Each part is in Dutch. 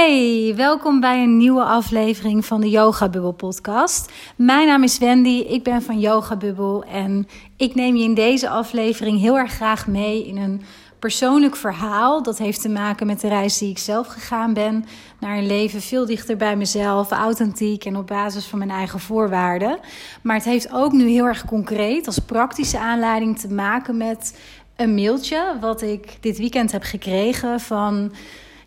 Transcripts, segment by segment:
Hey, welkom bij een nieuwe aflevering van de Yoga Bubble podcast. Mijn naam is Wendy, ik ben van Yoga Bubble en ik neem je in deze aflevering heel erg graag mee in een persoonlijk verhaal. Dat heeft te maken met de reis die ik zelf gegaan ben naar een leven veel dichter bij mezelf, authentiek en op basis van mijn eigen voorwaarden. Maar het heeft ook nu heel erg concreet als praktische aanleiding te maken met een mailtje wat ik dit weekend heb gekregen van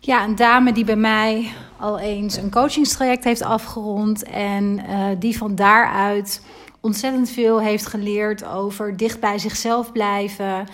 ja, een dame die bij mij al eens een coachingstraject heeft afgerond. En uh, die van daaruit ontzettend veel heeft geleerd over dicht bij zichzelf blijven.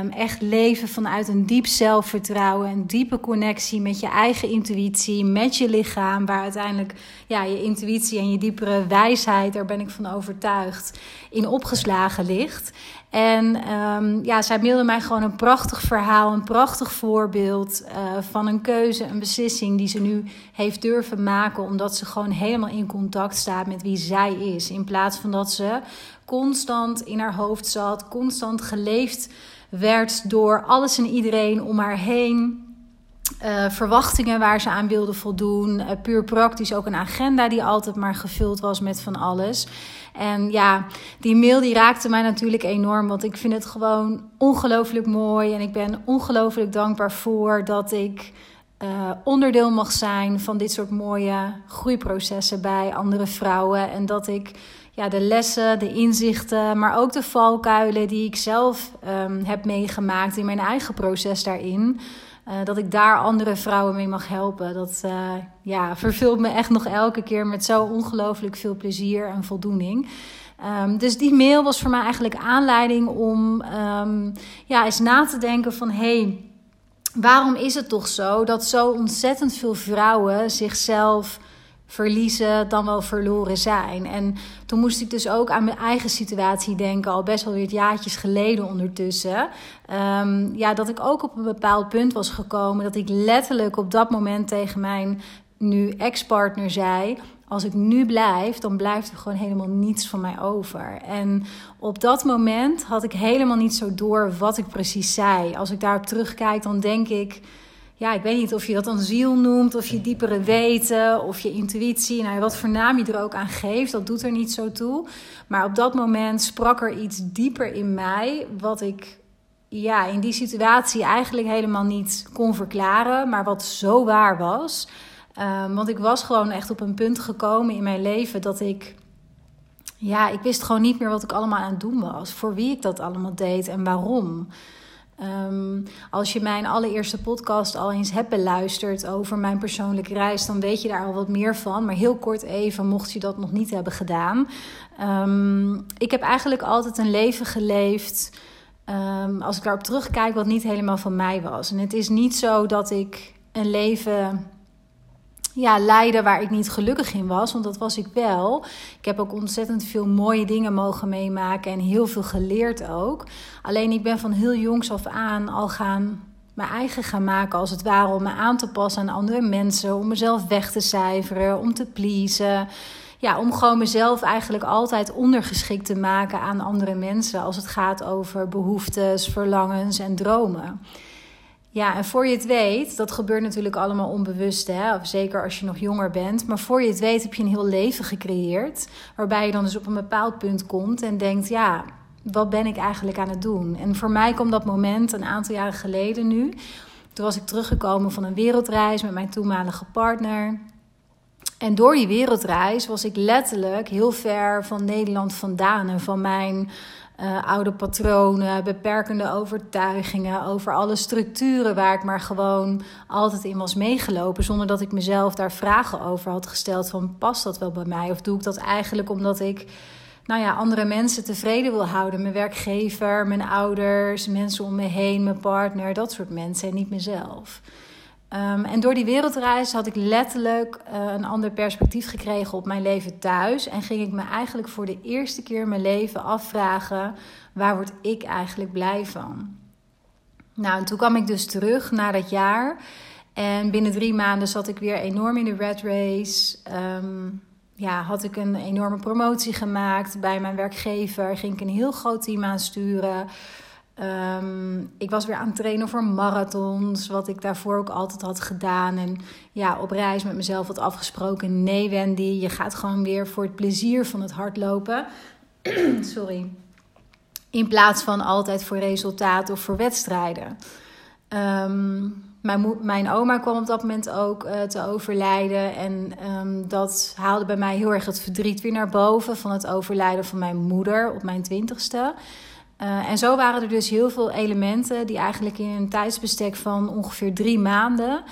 Um, echt leven vanuit een diep zelfvertrouwen, een diepe connectie met je eigen intuïtie, met je lichaam, waar uiteindelijk ja, je intuïtie en je diepere wijsheid, daar ben ik van overtuigd, in opgeslagen ligt. En um, ja, zij mailde mij gewoon een prachtig verhaal, een prachtig voorbeeld uh, van een keuze, een beslissing die ze nu heeft durven maken, omdat ze gewoon helemaal in contact staat met wie zij is. In plaats van dat ze constant in haar hoofd zat, constant geleefd werd door alles en iedereen om haar heen. Uh, verwachtingen waar ze aan wilde voldoen. Uh, puur praktisch ook een agenda die altijd maar gevuld was met van alles. En ja, die mail die raakte mij natuurlijk enorm. Want ik vind het gewoon ongelooflijk mooi. En ik ben ongelooflijk dankbaar voor dat ik uh, onderdeel mag zijn van dit soort mooie groeiprocessen bij andere vrouwen. En dat ik ja, de lessen, de inzichten, maar ook de valkuilen die ik zelf um, heb meegemaakt in mijn eigen proces daarin. Uh, dat ik daar andere vrouwen mee mag helpen. Dat uh, ja, vervult me echt nog elke keer met zo ongelooflijk veel plezier en voldoening. Um, dus die mail was voor mij eigenlijk aanleiding om um, ja, eens na te denken van... Hey, waarom is het toch zo dat zo ontzettend veel vrouwen zichzelf verliezen dan wel verloren zijn. En toen moest ik dus ook aan mijn eigen situatie denken, al best wel weer jaartjes geleden ondertussen. Um, ja, dat ik ook op een bepaald punt was gekomen dat ik letterlijk op dat moment tegen mijn nu ex-partner zei. Als ik nu blijf, dan blijft er gewoon helemaal niets van mij over. En op dat moment had ik helemaal niet zo door wat ik precies zei. Als ik daarop terugkijk, dan denk ik ja, ik weet niet of je dat dan ziel noemt, of je diepere weten, of je intuïtie. Nou, wat voor naam je er ook aan geeft, dat doet er niet zo toe. Maar op dat moment sprak er iets dieper in mij, wat ik ja, in die situatie eigenlijk helemaal niet kon verklaren, maar wat zo waar was. Um, want ik was gewoon echt op een punt gekomen in mijn leven dat ik. Ja, ik wist gewoon niet meer wat ik allemaal aan het doen was. Voor wie ik dat allemaal deed en waarom. Um, als je mijn allereerste podcast al eens hebt beluisterd over mijn persoonlijke reis, dan weet je daar al wat meer van. Maar heel kort even, mocht je dat nog niet hebben gedaan. Um, ik heb eigenlijk altijd een leven geleefd. Um, als ik daarop terugkijk, wat niet helemaal van mij was. En het is niet zo dat ik een leven ja, leiden waar ik niet gelukkig in was. Want dat was ik wel. Ik heb ook ontzettend veel mooie dingen mogen meemaken en heel veel geleerd ook. Alleen ik ben van heel jongs af aan al gaan mijn eigen gaan maken, als het ware, om me aan te passen aan andere mensen, om mezelf weg te cijferen, om te pleasen. Ja, om gewoon mezelf eigenlijk altijd ondergeschikt te maken aan andere mensen als het gaat over behoeftes, verlangens en dromen. Ja, en voor je het weet, dat gebeurt natuurlijk allemaal onbewust, hè? Of zeker als je nog jonger bent. Maar voor je het weet heb je een heel leven gecreëerd. Waarbij je dan dus op een bepaald punt komt en denkt: ja, wat ben ik eigenlijk aan het doen? En voor mij kwam dat moment een aantal jaren geleden nu. Toen was ik teruggekomen van een wereldreis met mijn toenmalige partner. En door die wereldreis was ik letterlijk heel ver van Nederland vandaan en van mijn uh, oude patronen, beperkende overtuigingen, over alle structuren waar ik maar gewoon altijd in was meegelopen, zonder dat ik mezelf daar vragen over had gesteld van past dat wel bij mij of doe ik dat eigenlijk omdat ik nou ja, andere mensen tevreden wil houden, mijn werkgever, mijn ouders, mensen om me heen, mijn partner, dat soort mensen en niet mezelf. Um, en door die wereldreis had ik letterlijk uh, een ander perspectief gekregen op mijn leven thuis. En ging ik me eigenlijk voor de eerste keer in mijn leven afvragen: waar word ik eigenlijk blij van? Nou, en toen kwam ik dus terug na dat jaar. En binnen drie maanden zat ik weer enorm in de red race. Um, ja, had ik een enorme promotie gemaakt bij mijn werkgever. Ging ik een heel groot team aansturen. Ehm, ik was weer aan het trainen voor marathons, wat ik daarvoor ook altijd had gedaan. En ja, op reis met mezelf had afgesproken: nee, Wendy, je gaat gewoon weer voor het plezier van het hardlopen. Sorry. In plaats van altijd voor resultaat of voor wedstrijden. Um, mijn, mijn oma kwam op dat moment ook uh, te overlijden. En um, dat haalde bij mij heel erg het verdriet weer naar boven van het overlijden van mijn moeder op mijn twintigste. Uh, en zo waren er dus heel veel elementen die eigenlijk in een tijdsbestek van ongeveer drie maanden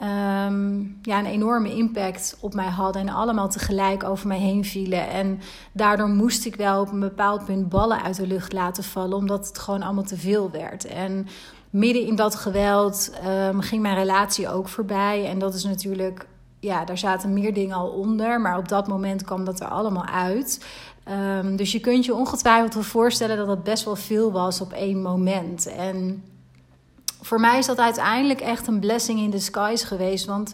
um, ja, een enorme impact op mij hadden. En allemaal tegelijk over mij heen vielen. En daardoor moest ik wel op een bepaald punt ballen uit de lucht laten vallen, omdat het gewoon allemaal te veel werd. En midden in dat geweld um, ging mijn relatie ook voorbij. En dat is natuurlijk, ja, daar zaten meer dingen al onder. Maar op dat moment kwam dat er allemaal uit. Um, dus je kunt je ongetwijfeld wel voorstellen dat het best wel veel was op één moment. En voor mij is dat uiteindelijk echt een blessing in disguise geweest. Want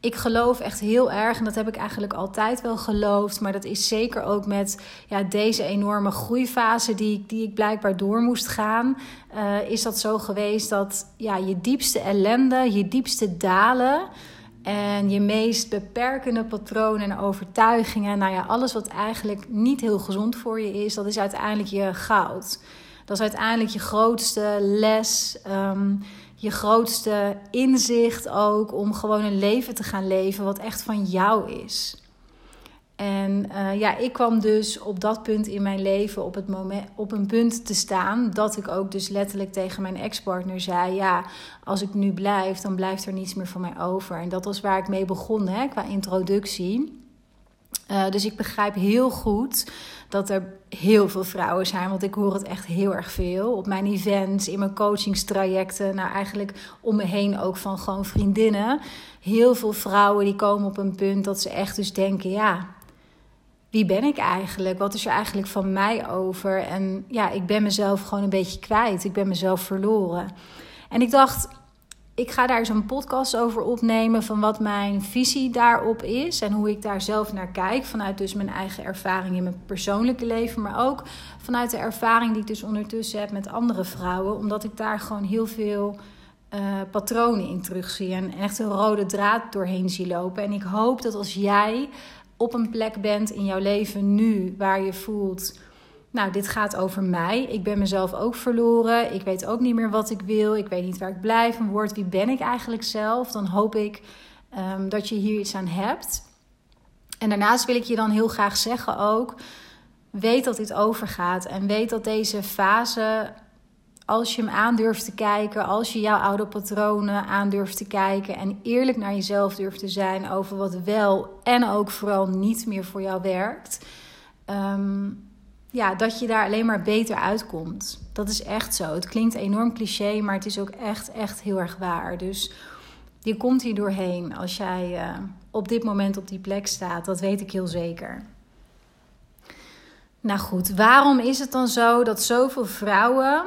ik geloof echt heel erg, en dat heb ik eigenlijk altijd wel geloofd, maar dat is zeker ook met ja, deze enorme groeifase die, die ik blijkbaar door moest gaan, uh, is dat zo geweest dat ja, je diepste ellende, je diepste dalen en je meest beperkende patronen en overtuigingen, nou ja, alles wat eigenlijk niet heel gezond voor je is, dat is uiteindelijk je goud. Dat is uiteindelijk je grootste les. Um, je grootste inzicht ook om gewoon een leven te gaan leven wat echt van jou is. En uh, ja, ik kwam dus op dat punt in mijn leven op, het moment, op een punt te staan dat ik ook dus letterlijk tegen mijn ex-partner zei: Ja, als ik nu blijf, dan blijft er niets meer van mij over. En dat was waar ik mee begon hè, qua introductie. Uh, dus ik begrijp heel goed dat er heel veel vrouwen zijn. Want ik hoor het echt heel erg veel. Op mijn events, in mijn coachingstrajecten. Nou, eigenlijk om me heen ook van gewoon vriendinnen. Heel veel vrouwen die komen op een punt dat ze echt dus denken: ja, wie ben ik eigenlijk? Wat is er eigenlijk van mij over? En ja, ik ben mezelf gewoon een beetje kwijt. Ik ben mezelf verloren. En ik dacht, ik ga daar zo'n podcast over opnemen van wat mijn visie daarop is en hoe ik daar zelf naar kijk vanuit dus mijn eigen ervaring in mijn persoonlijke leven, maar ook vanuit de ervaring die ik dus ondertussen heb met andere vrouwen, omdat ik daar gewoon heel veel uh, patronen in terugzie en echt een rode draad doorheen zie lopen. En ik hoop dat als jij op een plek bent in jouw leven nu waar je voelt nou, dit gaat over mij. Ik ben mezelf ook verloren. Ik weet ook niet meer wat ik wil. Ik weet niet waar ik blijf en word. Wie ben ik eigenlijk zelf? Dan hoop ik um, dat je hier iets aan hebt. En daarnaast wil ik je dan heel graag zeggen ook: weet dat dit overgaat. En weet dat deze fase, als je hem aandurft te kijken, als je jouw oude patronen aandurft te kijken en eerlijk naar jezelf durft te zijn over wat wel en ook vooral niet meer voor jou werkt. Um, ja, dat je daar alleen maar beter uitkomt. Dat is echt zo. Het klinkt enorm cliché, maar het is ook echt, echt heel erg waar. Dus je komt hier doorheen als jij uh, op dit moment op die plek staat. Dat weet ik heel zeker. Nou goed, waarom is het dan zo dat zoveel vrouwen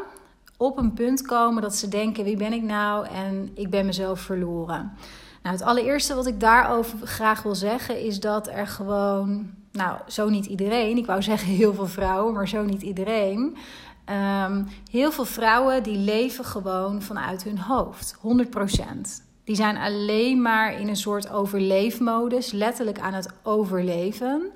op een punt komen dat ze denken: wie ben ik nou? En ik ben mezelf verloren. Nou, het allereerste wat ik daarover graag wil zeggen is dat er gewoon nou, zo niet iedereen. Ik wou zeggen heel veel vrouwen, maar zo niet iedereen. Um, heel veel vrouwen die leven gewoon vanuit hun hoofd, 100%. Die zijn alleen maar in een soort overleefmodus, letterlijk aan het overleven.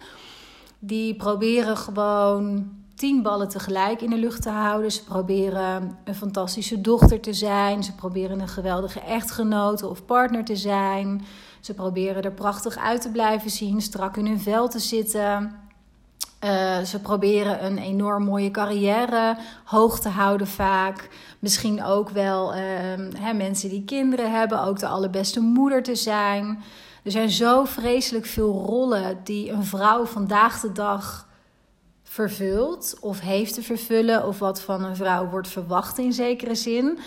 Die proberen gewoon tien ballen tegelijk in de lucht te houden. Ze proberen een fantastische dochter te zijn. Ze proberen een geweldige echtgenote of partner te zijn. Ze proberen er prachtig uit te blijven zien, strak in hun vel te zitten. Uh, ze proberen een enorm mooie carrière hoog te houden vaak. Misschien ook wel uh, hè, mensen die kinderen hebben, ook de allerbeste moeder te zijn. Er zijn zo vreselijk veel rollen die een vrouw vandaag de dag vervult of heeft te vervullen, of wat van een vrouw wordt verwacht in zekere zin.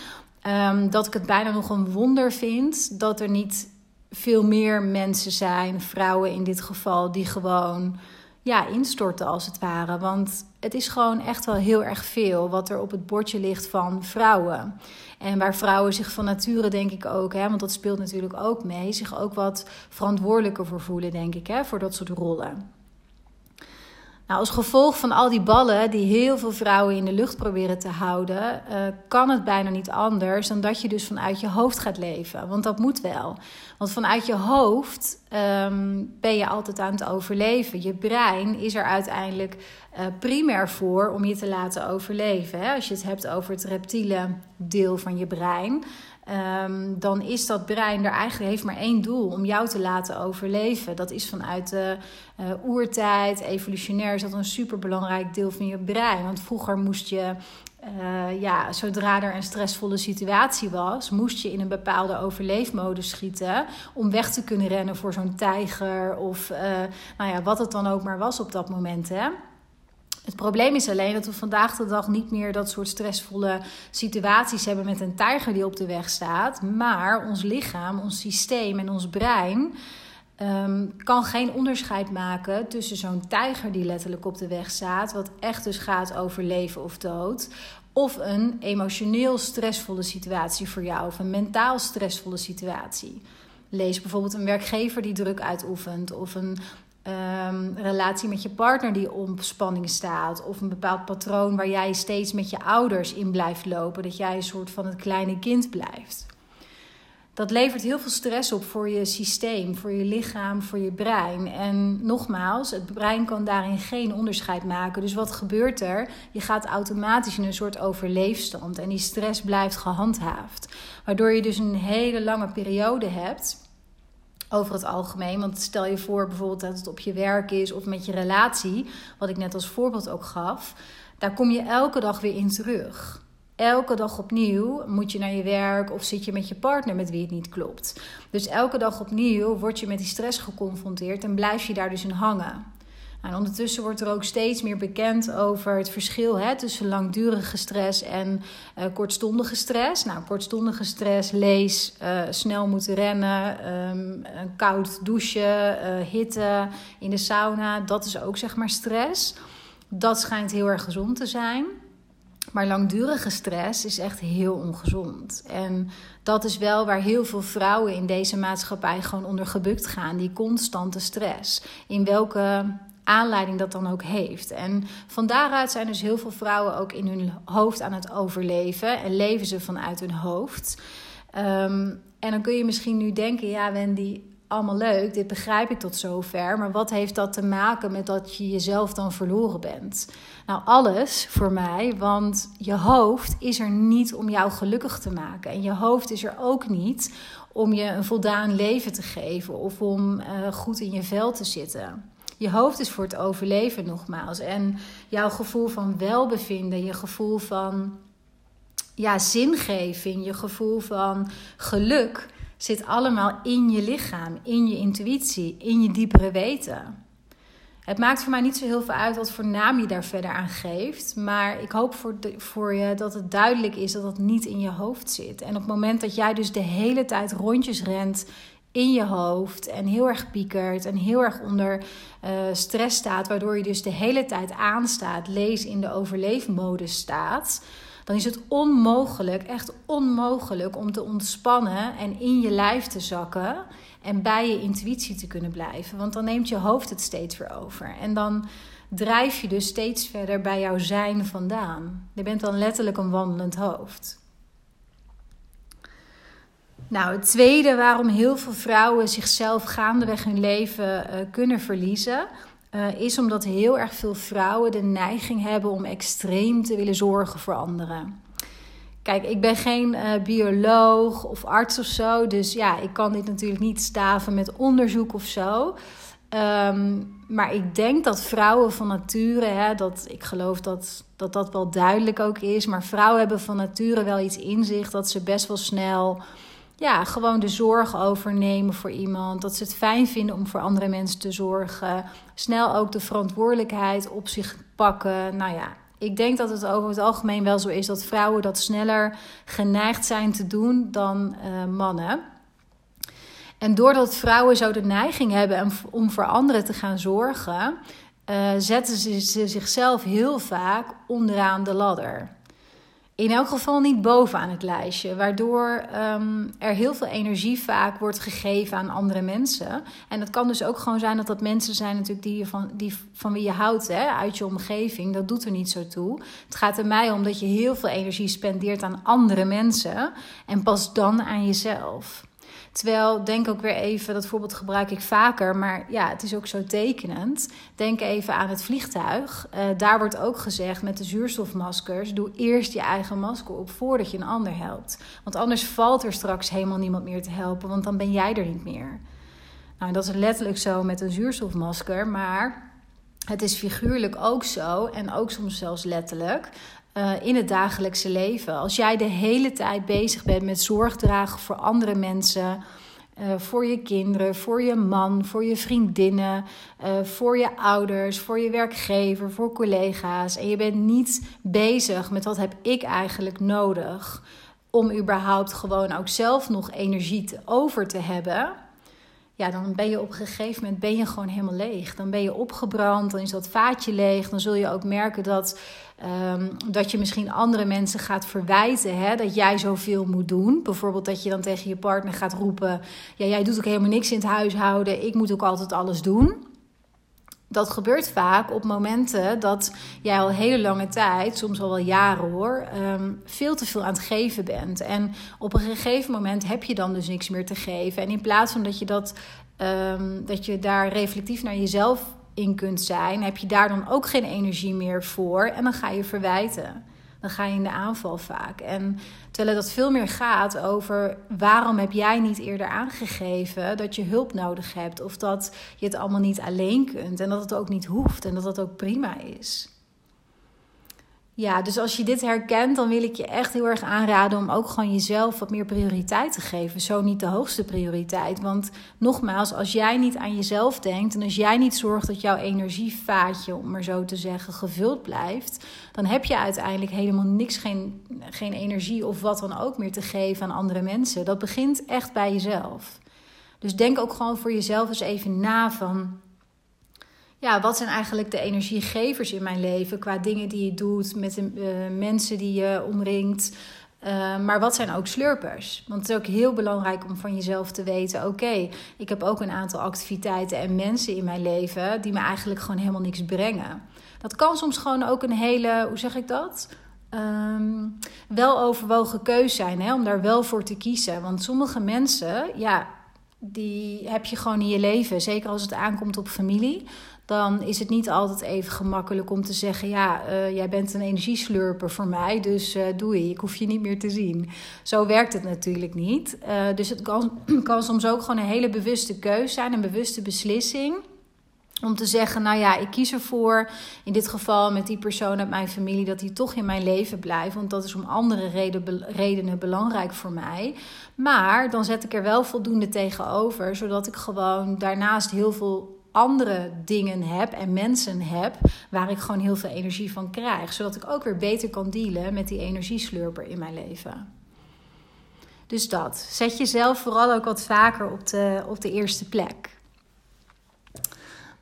Um, dat ik het bijna nog een wonder vind dat er niet veel meer mensen zijn, vrouwen in dit geval, die gewoon ja, instorten als het ware. Want het is gewoon echt wel heel erg veel wat er op het bordje ligt van vrouwen. En waar vrouwen zich van nature, denk ik ook, hè, want dat speelt natuurlijk ook mee, zich ook wat verantwoordelijker voor voelen, denk ik, hè, voor dat soort rollen. Nou, als gevolg van al die ballen die heel veel vrouwen in de lucht proberen te houden, uh, kan het bijna niet anders dan dat je dus vanuit je hoofd gaat leven. Want dat moet wel. Want vanuit je hoofd um, ben je altijd aan het overleven. Je brein is er uiteindelijk uh, primair voor om je te laten overleven. Hè? Als je het hebt over het reptiele deel van je brein. Um, dan is dat brein er eigenlijk heeft maar één doel: om jou te laten overleven. Dat is vanuit de uh, oertijd, evolutionair is dat een superbelangrijk deel van je brein. Want vroeger moest je uh, ja, zodra er een stressvolle situatie was, moest je in een bepaalde overleefmodus schieten om weg te kunnen rennen voor zo'n tijger of uh, nou ja, wat het dan ook maar was op dat moment. Hè? Het probleem is alleen dat we vandaag de dag niet meer dat soort stressvolle situaties hebben met een tijger die op de weg staat. Maar ons lichaam, ons systeem en ons brein um, kan geen onderscheid maken tussen zo'n tijger die letterlijk op de weg staat, wat echt dus gaat over leven of dood, of een emotioneel stressvolle situatie voor jou, of een mentaal stressvolle situatie. Lees bijvoorbeeld een werkgever die druk uitoefent, of een um, relatie met je partner die op spanning staat, of een bepaald patroon waar jij steeds met je ouders in blijft lopen, dat jij een soort van het kleine kind blijft. Dat levert heel veel stress op voor je systeem, voor je lichaam, voor je brein. En nogmaals, het brein kan daarin geen onderscheid maken. Dus wat gebeurt er? Je gaat automatisch in een soort overleefstand en die stress blijft gehandhaafd. Waardoor je dus een hele lange periode hebt over het algemeen. Want stel je voor bijvoorbeeld dat het op je werk is of met je relatie, wat ik net als voorbeeld ook gaf, daar kom je elke dag weer in terug. Elke dag opnieuw moet je naar je werk of zit je met je partner met wie het niet klopt. Dus elke dag opnieuw word je met die stress geconfronteerd en blijf je daar dus in hangen. En ondertussen wordt er ook steeds meer bekend over het verschil hè, tussen langdurige stress en uh, kortstondige stress. Nou, kortstondige stress, lees, uh, snel moeten rennen, um, een koud douchen, uh, hitte in de sauna, dat is ook zeg maar stress. Dat schijnt heel erg gezond te zijn. Maar langdurige stress is echt heel ongezond. En dat is wel waar heel veel vrouwen in deze maatschappij gewoon onder gebukt gaan. Die constante stress. In welke aanleiding dat dan ook heeft. En van daaruit zijn dus heel veel vrouwen ook in hun hoofd aan het overleven en leven ze vanuit hun hoofd. Um, en dan kun je misschien nu denken, ja Wendy, allemaal leuk, dit begrijp ik tot zover, maar wat heeft dat te maken met dat je jezelf dan verloren bent? Nou, alles voor mij, want je hoofd is er niet om jou gelukkig te maken. En je hoofd is er ook niet om je een voldaan leven te geven of om uh, goed in je vel te zitten. Je hoofd is voor het overleven nogmaals. En jouw gevoel van welbevinden, je gevoel van ja, zingeving, je gevoel van geluk zit allemaal in je lichaam, in je intuïtie, in je diepere weten. Het maakt voor mij niet zo heel veel uit wat voor naam je daar verder aan geeft. Maar ik hoop voor, voor je dat het duidelijk is dat het niet in je hoofd zit. En op het moment dat jij dus de hele tijd rondjes rent in je hoofd en heel erg piekert en heel erg onder uh, stress staat, waardoor je dus de hele tijd aanstaat, lees in de overleefmodus staat, dan is het onmogelijk, echt onmogelijk om te ontspannen en in je lijf te zakken en bij je intuïtie te kunnen blijven. Want dan neemt je hoofd het steeds weer over. En dan drijf je dus steeds verder bij jouw zijn vandaan. Je bent dan letterlijk een wandelend hoofd. Nou, het tweede waarom heel veel vrouwen zichzelf gaandeweg hun leven uh, kunnen verliezen, uh, is omdat heel erg veel vrouwen de neiging hebben om extreem te willen zorgen voor anderen. Kijk, ik ben geen uh, bioloog of arts of zo, dus ja, ik kan dit natuurlijk niet staven met onderzoek of zo. Um, maar ik denk dat vrouwen van nature, hè, dat, ik geloof dat, dat dat wel duidelijk ook is, maar vrouwen hebben van nature wel iets in zich dat ze best wel snel ja, gewoon de zorg overnemen voor iemand. Dat ze het fijn vinden om voor andere mensen te zorgen. Snel ook de verantwoordelijkheid op zich pakken. Nou ja, ik denk dat het over het algemeen wel zo is dat vrouwen dat sneller geneigd zijn te doen dan uh, mannen. En doordat vrouwen zo de neiging hebben om voor anderen te gaan zorgen, uh, zetten ze zichzelf heel vaak onderaan de ladder. In elk geval niet bovenaan het lijstje, waardoor um, er heel veel energie vaak wordt gegeven aan andere mensen. En het kan dus ook gewoon zijn dat dat mensen zijn natuurlijk die, je van, die van wie je houdt, hè, uit je omgeving. Dat doet er niet zo toe. Het gaat er mij om dat je heel veel energie spendeert aan andere mensen en pas dan aan jezelf. Terwijl, denk ook weer even, dat voorbeeld gebruik ik vaker, maar ja, het is ook zo tekenend. Denk even aan het vliegtuig. Uh, daar wordt ook gezegd met de zuurstofmaskers: doe eerst je eigen masker op voordat je een ander helpt. Want anders valt er straks helemaal niemand meer te helpen, want dan ben jij er niet meer. Nou, dat is letterlijk zo met een zuurstofmasker, maar het is figuurlijk ook zo en ook soms zelfs letterlijk. Uh, in het dagelijkse leven. Als jij de hele tijd bezig bent met zorg dragen voor andere mensen, uh, voor je kinderen, voor je man, voor je vriendinnen, uh, voor je ouders, voor je werkgever, voor collega's. En je bent niet bezig met wat heb ik eigenlijk nodig om überhaupt gewoon ook zelf nog energie te, over te hebben ja, dan ben je op een gegeven moment ben je gewoon helemaal leeg. Dan ben je opgebrand, dan is dat vaatje leeg. Dan zul je ook merken dat, um, dat je misschien andere mensen gaat verwijten hè, dat jij zoveel moet doen. Bijvoorbeeld dat je dan tegen je partner gaat roepen: ja, jij doet ook helemaal niks in het huishouden, ik moet ook altijd alles doen dat gebeurt vaak op momenten dat jij al hele lange tijd, soms al wel jaren hoor, ehm, veel te veel aan het geven bent. En op een gegeven moment heb je dan dus niks meer te geven. En in plaats van dat je, dat, um, dat je daar reflectief naar jezelf in kunt zijn, heb je daar dan ook geen energie meer voor. En dan ga je verwijten dan ga je in de aanval vaak. En terwijl dat veel meer gaat over waarom heb jij niet eerder aangegeven dat je hulp nodig hebt of dat je het allemaal niet alleen kunt en dat het ook niet hoeft en dat dat ook prima is. Ja, dus als je dit herkent, dan wil ik je echt heel erg aanraden om ook gewoon jezelf wat meer prioriteit te geven. Zo niet de hoogste prioriteit. Want nogmaals, als jij niet aan jezelf denkt en als jij niet zorgt dat jouw energievaatje, om maar zo te zeggen, gevuld blijft, dan heb je uiteindelijk helemaal niks, geen, geen energie of wat dan ook meer te geven aan andere mensen. Dat begint echt bij jezelf. Dus denk ook gewoon voor jezelf eens even na van ja, wat zijn eigenlijk de energiegevers in mijn leven qua dingen die je doet, met de uh, mensen die je omringt. Uh, maar wat zijn ook slurpers? Want het is ook heel belangrijk om van jezelf te weten: oké, ik heb ook een aantal activiteiten en mensen in mijn leven die me eigenlijk gewoon helemaal niks brengen. Dat kan soms gewoon ook een hele, hoe zeg ik dat? Um, wel overwogen keus zijn, hè, om daar wel voor te kiezen. Want sommige mensen, ja, die heb je gewoon in je leven. Zeker als het aankomt op familie dan is het niet altijd even gemakkelijk om te zeggen: Ja, uh, jij bent een energieslurper voor mij, dus uh, doei, ik hoef je niet meer te zien. Zo werkt het natuurlijk niet. Uh, dus het kan, kan soms ook gewoon een hele bewuste keuze zijn, een bewuste beslissing. Om te zeggen, nou ja, ik kies ervoor, in dit geval met die persoon uit mijn familie, dat die toch in mijn leven blijft. Want dat is om andere reden, redenen belangrijk voor mij. Maar dan zet ik er wel voldoende tegenover, zodat ik gewoon daarnaast heel veel andere dingen heb en mensen heb waar ik gewoon heel veel energie van krijg. Zodat ik ook weer beter kan dealen met die energieslurper in mijn leven. Dus dat. Zet jezelf vooral ook wat vaker op de, op de eerste plek.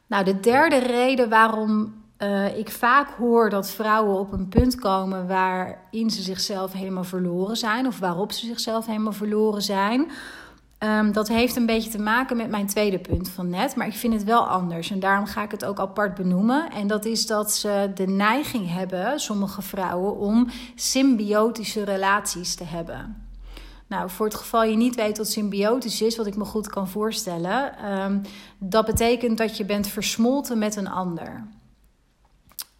Nou, de derde reden waarom uh, ik vaak hoor dat vrouwen op een punt komen waarin ze zichzelf helemaal verloren zijn, of waarop ze zichzelf helemaal verloren zijn Um, dat heeft een beetje te maken met mijn tweede punt van net, maar ik vind het wel anders en daarom ga ik het ook apart benoemen. En dat is dat ze de neiging hebben, sommige vrouwen, om symbiotische relaties te hebben. Nou, voor het geval je niet weet wat symbiotisch is, wat ik me goed kan voorstellen, um, dat betekent dat je bent versmolten met een ander.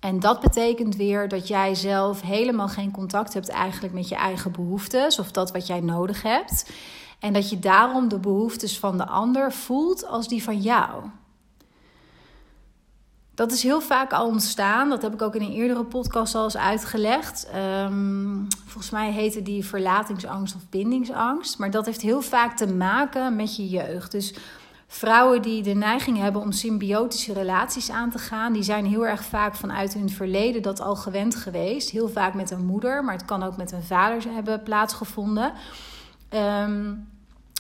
En dat betekent weer dat jij zelf helemaal geen contact hebt eigenlijk met je eigen behoeftes of dat wat jij nodig hebt. En dat je daarom de behoeftes van de ander voelt als die van jou. Dat is heel vaak al ontstaan. Dat heb ik ook in een eerdere podcast al eens uitgelegd. Um, volgens mij heette die verlatingsangst of bindingsangst. Maar dat heeft heel vaak te maken met je jeugd. Dus vrouwen die de neiging hebben om symbiotische relaties aan te gaan, die zijn heel erg vaak vanuit hun verleden dat al gewend geweest. Heel vaak met een moeder, maar het kan ook met een vader hebben plaatsgevonden. Um,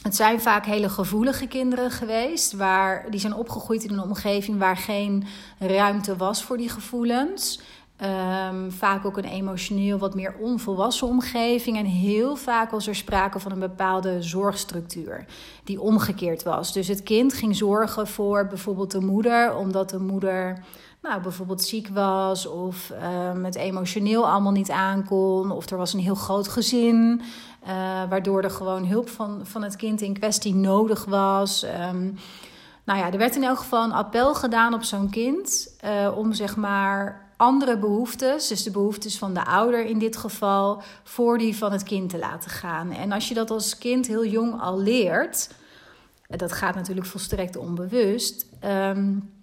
het zijn vaak hele gevoelige kinderen geweest, waar, die zijn opgegroeid in een omgeving waar geen ruimte was voor die gevoelens. Ehm, vaak ook een emotioneel wat meer onvolwassen omgeving. En heel vaak was er sprake van een bepaalde zorgstructuur die omgekeerd was. Dus het kind ging zorgen voor bijvoorbeeld de moeder, omdat de moeder nou, bijvoorbeeld ziek was of um, het emotioneel allemaal niet aankon. Of er was een heel groot gezin, uh, waardoor er gewoon hulp van, van het kind in kwestie nodig was. Um, nou ja, er werd in elk geval een appel gedaan op zo'n kind uh, om zeg maar andere behoeftes, dus de behoeftes van de ouder in dit geval, voor die van het kind te laten gaan. En als je dat als kind heel jong al leert, dat gaat natuurlijk volstrekt onbewust. Um,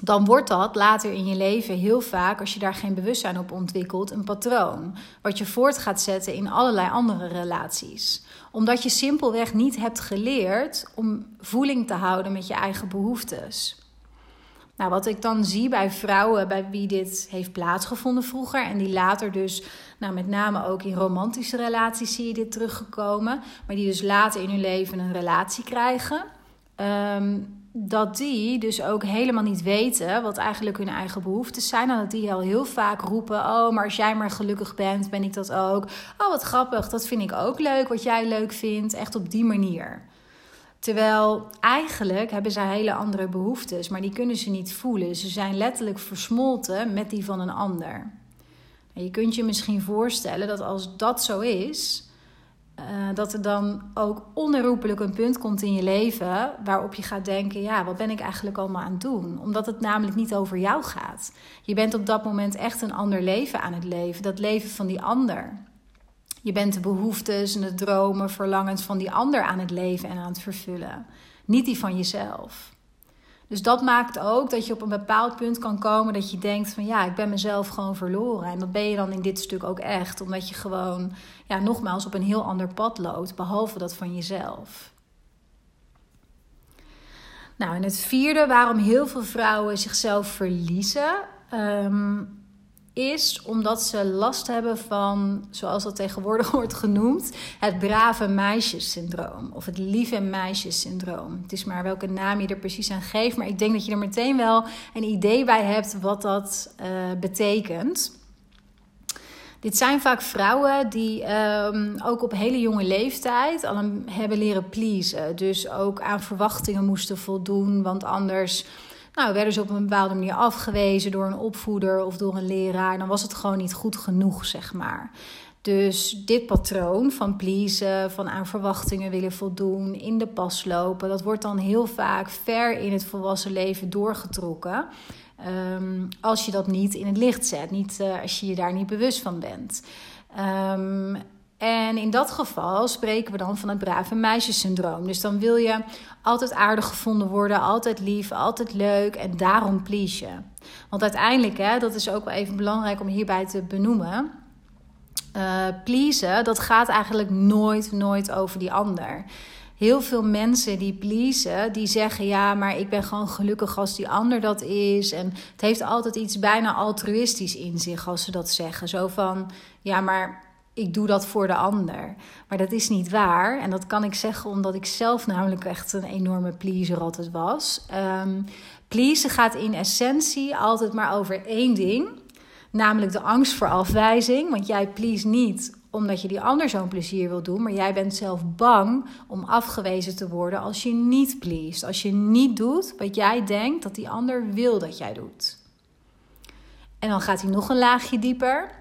dan wordt dat later in je leven heel vaak, als je daar geen bewustzijn op ontwikkelt, een patroon. Wat je voort gaat zetten in allerlei andere relaties. Omdat je simpelweg niet hebt geleerd om voeling te houden met je eigen behoeftes. Nou, wat ik dan zie bij vrouwen bij wie dit heeft plaatsgevonden vroeger en die later dus, nou met name ook in romantische relaties zie je dit teruggekomen, maar die dus later in hun leven een relatie krijgen. Um, dat die dus ook helemaal niet weten wat eigenlijk hun eigen behoeftes zijn. En dat die al heel vaak roepen: Oh, maar als jij maar gelukkig bent, ben ik dat ook. Oh, wat grappig, dat vind ik ook leuk, wat jij leuk vindt. Echt op die manier. Terwijl eigenlijk hebben zij hele andere behoeftes, maar die kunnen ze niet voelen. Ze zijn letterlijk versmolten met die van een ander. En je kunt je misschien voorstellen dat als dat zo is, uh, dat er dan ook onherroepelijk een punt komt in je leven waarop je gaat denken: ja, wat ben ik eigenlijk allemaal aan het doen? Omdat het namelijk niet over jou gaat. Je bent op dat moment echt een ander leven aan het leven, dat leven van die ander. Je bent de behoeftes en de dromen, verlangens van die ander aan het leven en aan het vervullen, niet die van jezelf. Dus dat maakt ook dat je op een bepaald punt kan komen dat je denkt van ja, ik ben mezelf gewoon verloren. En dat ben je dan in dit stuk ook echt, omdat je gewoon, ja, nogmaals op een heel ander pad loopt, behalve dat van jezelf. Nou, en het vierde waarom heel veel vrouwen zichzelf verliezen, um, is omdat ze last hebben van, zoals dat tegenwoordig wordt genoemd, het brave meisjessyndroom of het lieve meisjessyndroom. Het is maar welke naam je er precies aan geeft, maar ik denk dat je er meteen wel een idee bij hebt wat dat uh, betekent. Dit zijn vaak vrouwen die um, ook op hele jonge leeftijd al hebben leren pleasen. Dus ook aan verwachtingen moesten voldoen, want anders nou, werden ze op een bepaalde manier afgewezen door een opvoeder of door een leraar. Dan was het gewoon niet goed genoeg, zeg maar. Dus dit patroon van pleasen, van aan verwachtingen willen voldoen, in de pas lopen, dat wordt dan heel vaak ver in het volwassen leven doorgetrokken. Um, als je dat niet in het licht zet, niet, uh, als je je daar niet bewust van bent. Um, en in dat geval spreken we dan van het brave meisjessyndroom. Dus dan wil je altijd aardig gevonden worden, altijd lief, altijd leuk en daarom please je. Want uiteindelijk, hè, dat is ook wel even belangrijk om hierbij te benoemen. Uh, pleasen, dat gaat eigenlijk nooit, nooit over die ander. Heel veel mensen die pleasen, die zeggen ja, maar ik ben gewoon gelukkig als die ander dat is. En het heeft altijd iets bijna altruïstisch in zich als ze dat zeggen. Zo van ja, maar ik doe dat voor de ander. Maar dat is niet waar. En dat kan ik zeggen omdat ik zelf namelijk echt een enorme pleaser altijd was. Um, pleasen gaat in essentie altijd maar over één ding. Namelijk de angst voor afwijzing. Want jij please niet omdat je die ander zo'n plezier wil doen. Maar jij bent zelf bang om afgewezen te worden als je niet pleest. Als je niet doet wat jij denkt dat die ander wil dat jij doet. En dan gaat hij nog een laagje dieper.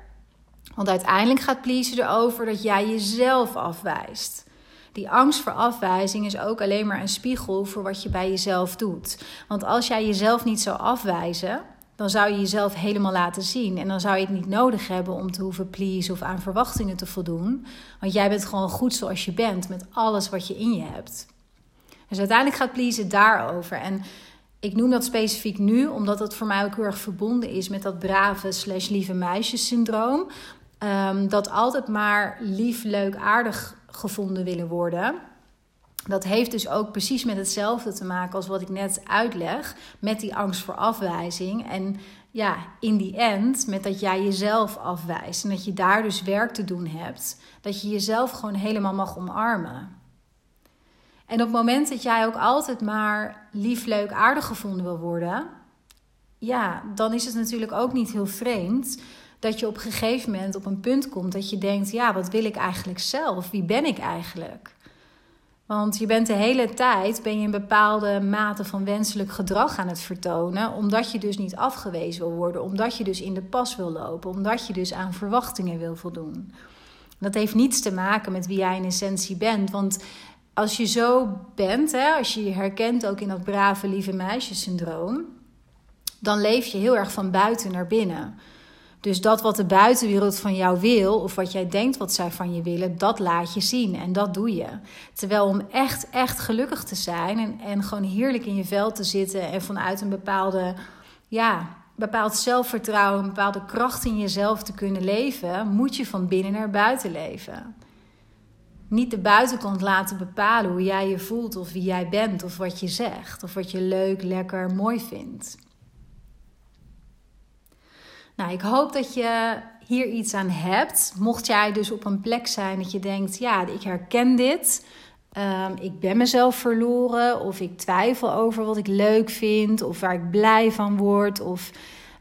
Want uiteindelijk gaat pleasen erover dat jij jezelf afwijst. Die angst voor afwijzing is ook alleen maar een spiegel voor wat je bij jezelf doet. Want als jij jezelf niet zou afwijzen, dan zou je jezelf helemaal laten zien. En dan zou je het niet nodig hebben om te hoeven please of aan verwachtingen te voldoen. Want jij bent gewoon goed zoals je bent met alles wat je in je hebt. Dus uiteindelijk gaat pleasen daarover. En ik noem dat specifiek nu, omdat het voor mij ook heel erg verbonden is met dat brave slash lieve meisjes syndroom. Um, dat altijd maar lief, leuk, aardig gevonden willen worden. Dat heeft dus ook precies met hetzelfde te maken als wat ik net uitleg. Met die angst voor afwijzing. En ja, in die end, met dat jij jezelf afwijst. En dat je daar dus werk te doen hebt. Dat je jezelf gewoon helemaal mag omarmen. En op het moment dat jij ook altijd maar lief, leuk, aardig gevonden wil worden ja, dan is het natuurlijk ook niet heel vreemd dat je op een gegeven moment op een punt komt dat je denkt: ja, wat wil ik eigenlijk zelf? Wie ben ik eigenlijk? Want je bent de hele tijd ben je een bepaalde mate van wenselijk gedrag aan het vertonen, omdat je dus niet afgewezen wil worden, omdat je dus in de pas wil lopen, omdat je dus aan verwachtingen wil voldoen. Dat heeft niets te maken met wie jij in essentie bent, want als je zo bent, hè, als je je herkent ook in dat brave lieve meisje syndroom, dan leef je heel erg van buiten naar binnen. Dus dat wat de buitenwereld van jou wil, of wat jij denkt wat zij van je willen, dat laat je zien en dat doe je. Terwijl om echt, echt gelukkig te zijn en, en gewoon heerlijk in je vel te zitten en vanuit een bepaalde, ja, bepaald zelfvertrouwen, een bepaalde kracht in jezelf te kunnen leven, moet je van binnen naar buiten leven. Niet de buitenkant laten bepalen hoe jij je voelt of wie jij bent of wat je zegt of wat je leuk, lekker, mooi vindt. Nou, ik hoop dat je hier iets aan hebt. Mocht jij dus op een plek zijn dat je denkt: ja, ik herken dit. Um, ik ben mezelf verloren, of ik twijfel over wat ik leuk vind, of waar ik blij van word, of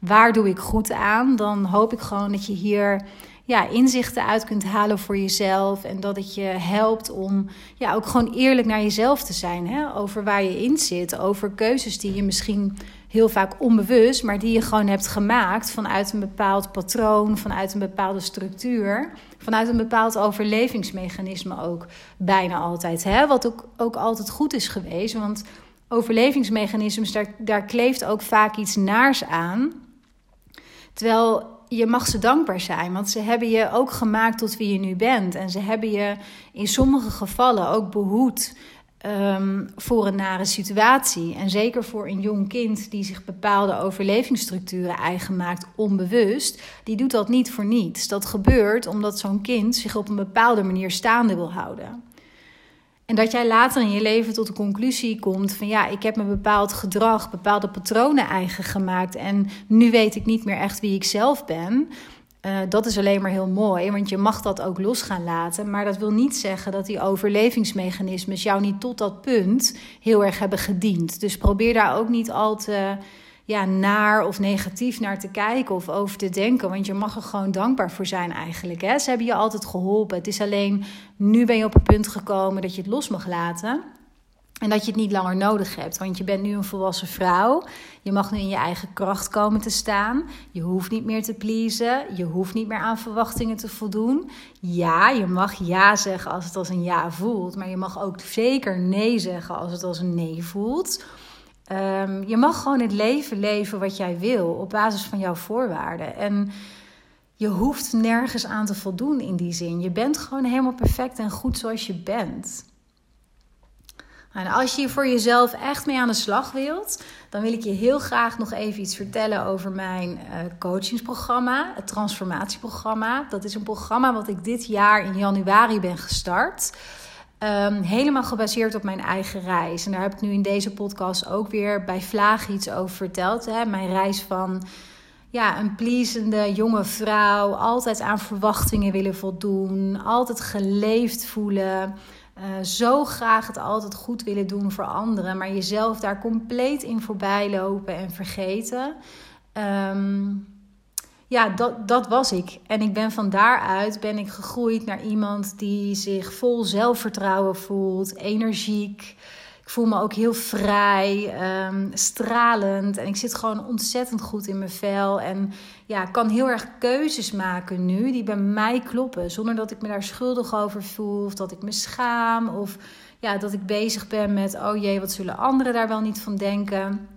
waar doe ik goed aan, dan hoop ik gewoon dat je hier ja, inzichten uit kunt halen voor jezelf. En dat het je helpt om ja, ook gewoon eerlijk naar jezelf te zijn. Hè? Over waar je in zit. Over keuzes die je misschien heel vaak onbewust, maar die je gewoon hebt gemaakt vanuit een bepaald patroon, vanuit een bepaalde structuur, vanuit een bepaald overlevingsmechanisme ook bijna altijd. Hè? Wat ook, ook altijd goed is geweest, want overlevingsmechanismes, daar, daar kleeft ook vaak iets naars aan. Terwijl je mag ze dankbaar zijn, want ze hebben je ook gemaakt tot wie je nu bent. En ze hebben je in sommige gevallen ook behoed um, voor een nare situatie. En zeker voor een jong kind die zich bepaalde overlevingsstructuren eigen maakt, onbewust, die doet dat niet voor niets. Dat gebeurt omdat zo'n kind zich op een bepaalde manier staande wil houden. En dat jij later in je leven tot de conclusie komt van ja, ik heb me bepaald gedrag, bepaalde patronen eigen gemaakt en nu weet ik niet meer echt wie ik zelf ben. Uh, dat is alleen maar heel mooi, want je mag dat ook los gaan laten. Maar dat wil niet zeggen dat die overlevingsmechanismes jou niet tot dat punt heel erg hebben gediend. Dus probeer daar ook niet al te ja, naar of negatief naar te kijken of over te denken. Want je mag er gewoon dankbaar voor zijn eigenlijk. Hè? Ze hebben je altijd geholpen. Het is alleen nu ben je op een punt gekomen dat je het los mag laten. En dat je het niet langer nodig hebt. Want je bent nu een volwassen vrouw. Je mag nu in je eigen kracht komen te staan. Je hoeft niet meer te pleasen. Je hoeft niet meer aan verwachtingen te voldoen. Ja, je mag ja zeggen als het als een ja voelt. Maar je mag ook zeker nee zeggen als het als een nee voelt. Um, je mag gewoon het leven leven wat jij wil op basis van jouw voorwaarden. En je hoeft nergens aan te voldoen in die zin. Je bent gewoon helemaal perfect en goed zoals je bent. En als je voor jezelf echt mee aan de slag wilt, dan wil ik je heel graag nog even iets vertellen over mijn uh, coachingsprogramma, het transformatieprogramma. Dat is een programma wat ik dit jaar in januari ben gestart. Um, helemaal gebaseerd op mijn eigen reis. En daar heb ik nu in deze podcast ook weer bij Vlaag iets over verteld. Hè? Mijn reis van ja, een pleasende jonge vrouw, altijd aan verwachtingen willen voldoen, altijd geleefd voelen. Uh, zo graag het altijd goed willen doen voor anderen, maar jezelf daar compleet in voorbij lopen en vergeten. Um, ja, dat, dat was ik. En ik ben van daaruit ben ik gegroeid naar iemand die zich vol zelfvertrouwen voelt, energiek. Ik voel me ook heel vrij, um, stralend. En ik zit gewoon ontzettend goed in mijn vel. En ja, kan heel erg keuzes maken nu die bij mij kloppen. Zonder dat ik me daar schuldig over voel. Of dat ik me schaam. Of ja, dat ik bezig ben met: oh jee, wat zullen anderen daar wel niet van denken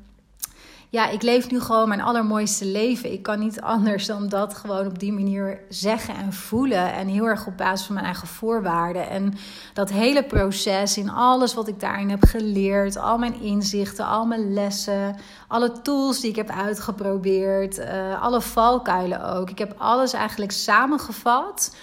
ja, ik leef nu gewoon mijn allermooiste leven. Ik kan niet anders dan dat gewoon op die manier zeggen en voelen. En heel erg op basis van mijn eigen voorwaarden. En dat hele proces in alles wat ik daarin heb geleerd, al mijn inzichten, al mijn lessen, alle tools die ik heb uitgeprobeerd, uh, alle valkuilen ook. Ik heb alles eigenlijk samengevat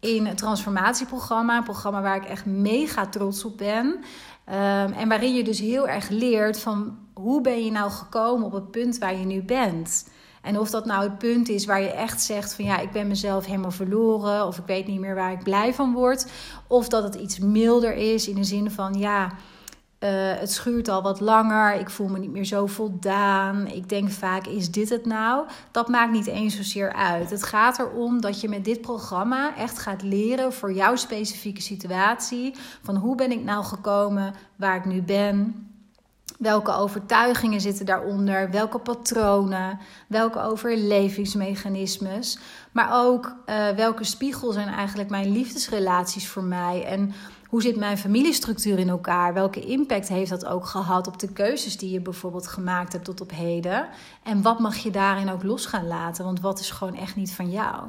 in het transformatieprogramma. Een programma waar ik echt mega trots op ben. Um, en waarin je dus heel erg leert van hoe ben je nou gekomen op het punt waar je nu bent. En of dat nou het punt is waar je echt zegt van ja, ik ben mezelf helemaal verloren of ik weet niet meer waar ik blij van word. Of dat het iets milder is in de zin van ja, eh, het schuurt al wat langer. Ik voel me niet meer zo voldaan. Ik denk vaak: is dit het nou? Dat maakt niet eens zozeer uit. Het gaat erom dat je met dit programma echt gaat leren voor jouw specifieke situatie. Van hoe ben ik nou gekomen waar ik nu ben? Welke overtuigingen zitten daaronder? Welke patronen? Welke overlevingsmechanismes? Maar ook uh, welke spiegel zijn eigenlijk mijn liefdesrelaties voor mij? En hoe zit mijn familiestructuur in elkaar? Welke impact heeft dat ook gehad op de keuzes die je bijvoorbeeld gemaakt hebt tot op heden? En wat mag je daarin ook los gaan laten? Want wat is gewoon echt niet van jou?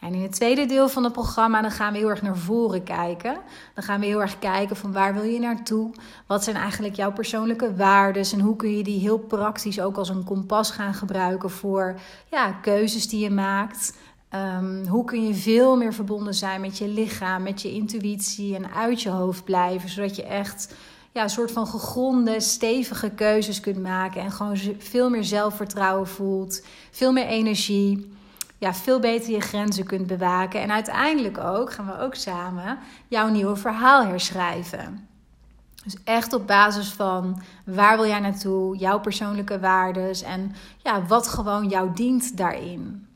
En in het tweede deel van het programma dan gaan we heel erg naar voren kijken. Dan gaan we heel erg kijken van waar wil je naartoe? Wat zijn eigenlijk jouw persoonlijke waarden? En hoe kun je die heel praktisch ook als een kompas gaan gebruiken voor ja, keuzes die je maakt? Um, hoe kun je veel meer verbonden zijn met je lichaam, met je intuïtie en uit je hoofd blijven, zodat je echt ja, een soort van gegronde, stevige keuzes kunt maken en gewoon veel meer zelfvertrouwen voelt, veel meer energie, ja, veel beter je grenzen kunt bewaken en uiteindelijk ook, gaan we ook samen, jouw nieuwe verhaal herschrijven. Dus echt op basis van waar wil jij naartoe, jouw persoonlijke waarden en ja, wat gewoon jou dient daarin.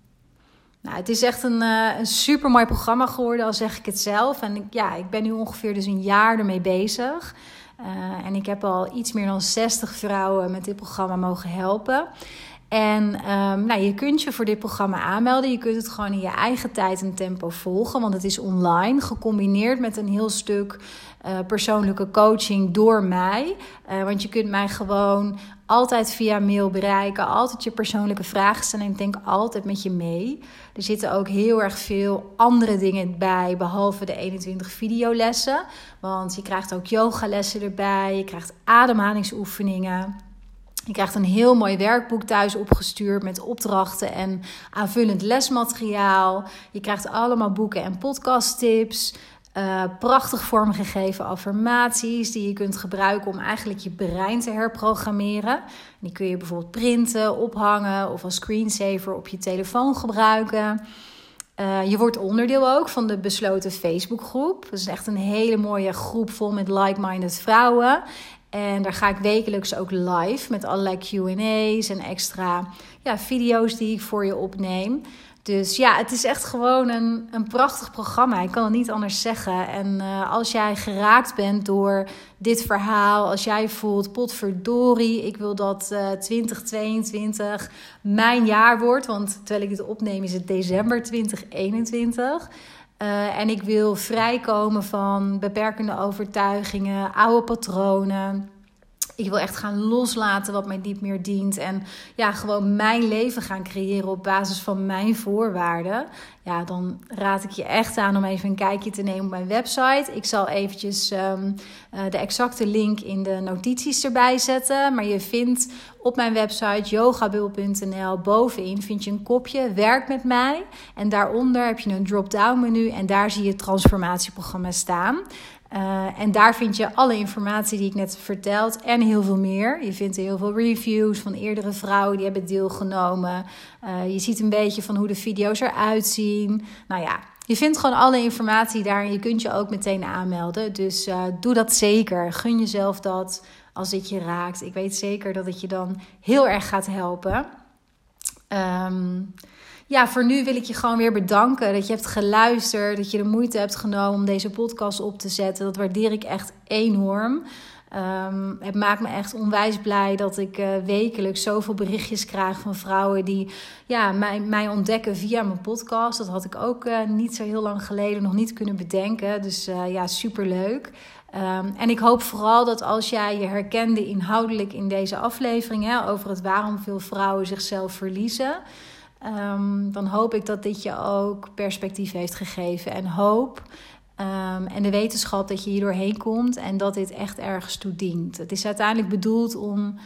Nou, het is echt een, uh, een super mooi programma geworden, al zeg ik het zelf. En ik, ja, ik ben nu ongeveer dus een jaar ermee bezig. Uh, en ik heb al iets meer dan 60 vrouwen met dit programma mogen helpen. En um, nou, je kunt je voor dit programma aanmelden. Je kunt het gewoon in je eigen tijd en tempo volgen, want het is online, gecombineerd met een heel stuk uh, persoonlijke coaching door mij. Uh, want je kunt mij gewoon altijd via mail bereiken, altijd je persoonlijke vragen stellen en ik denk altijd met je mee. Er zitten ook heel erg veel andere dingen bij, behalve de 21 videolessen. Want je krijgt ook yogalessen erbij, je krijgt ademhalingsoefeningen. Je krijgt een heel mooi werkboek thuis opgestuurd met opdrachten en aanvullend lesmateriaal. Je krijgt allemaal boeken en podcasttips. Uh, prachtig vormgegeven affirmaties die je kunt gebruiken om eigenlijk je brein te herprogrammeren. Die kun je bijvoorbeeld printen, ophangen of als screensaver op je telefoon gebruiken. Uh, je wordt onderdeel ook van de besloten Facebookgroep. Dat is echt een hele mooie groep vol met like-minded vrouwen. En daar ga ik wekelijks ook live met allerlei QA's en extra ja, video's die ik voor je opneem. Dus ja, het is echt gewoon een, een prachtig programma. Ik kan het niet anders zeggen. En uh, als jij geraakt bent door dit verhaal, als jij voelt, potverdorie, ik wil dat uh, eh, 2022 mijn jaar wordt. Want terwijl ik dit opneem is het december 2021. Uh, en ik wil vrijkomen van beperkende overtuigingen, oude patronen. Ik wil echt gaan loslaten wat mij niet meer dient. En ja, gewoon mijn leven gaan creëren op basis van mijn voorwaarden. Ja, dan raad ik je echt aan om even een kijkje te nemen op mijn website. Ik zal eventjes um, uh, de exacte link in de notities erbij zetten. Maar je vindt op mijn website yogabul.nl bovenin vind je een kopje werk met mij. En daaronder heb je een drop-down menu en daar zie je het transformatieprogramma staan. Uh, en daar vind je alle informatie die ik net verteld en heel veel meer. Je vindt heel veel reviews van eerdere vrouwen die hebben deelgenomen. Uh, je ziet een beetje van hoe de video's eruit zien. Nou ja, je vindt gewoon alle informatie daar en je kunt je ook meteen aanmelden. Dus uh, doe dat zeker. Gun jezelf dat als dit je raakt. Ik weet zeker dat het je dan heel erg gaat helpen. Um, ja, voor nu wil ik je gewoon weer bedanken dat je hebt geluisterd, dat je de moeite hebt genomen om deze podcast op te zetten. Dat waardeer ik echt enorm. Um, het maakt me echt onwijs blij dat ik uh, wekelijks zoveel berichtjes krijg van vrouwen die ja, mij, mij ontdekken via mijn podcast. Dat had ik ook uh, niet zo heel lang geleden nog niet kunnen bedenken. Dus uh, ja, superleuk. Um, en ik hoop vooral dat als jij je herkende inhoudelijk in deze aflevering hè, over het waarom veel vrouwen zichzelf verliezen. Um, dan hoop ik dat dit je ook perspectief heeft gegeven en hoop. Um, en de wetenschap dat je hier doorheen komt en dat dit echt ergens toe dient. Het is uiteindelijk bedoeld om,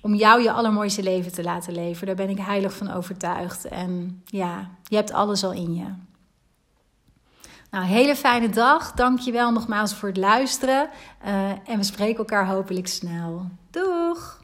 om jou je allermooiste leven te laten leven. Daar ben ik heilig van overtuigd. En ja, je hebt alles al in je. Nou, hele fijne dag. Dank je wel nogmaals voor het luisteren. Uh, en we spreken elkaar hopelijk snel. Doeg!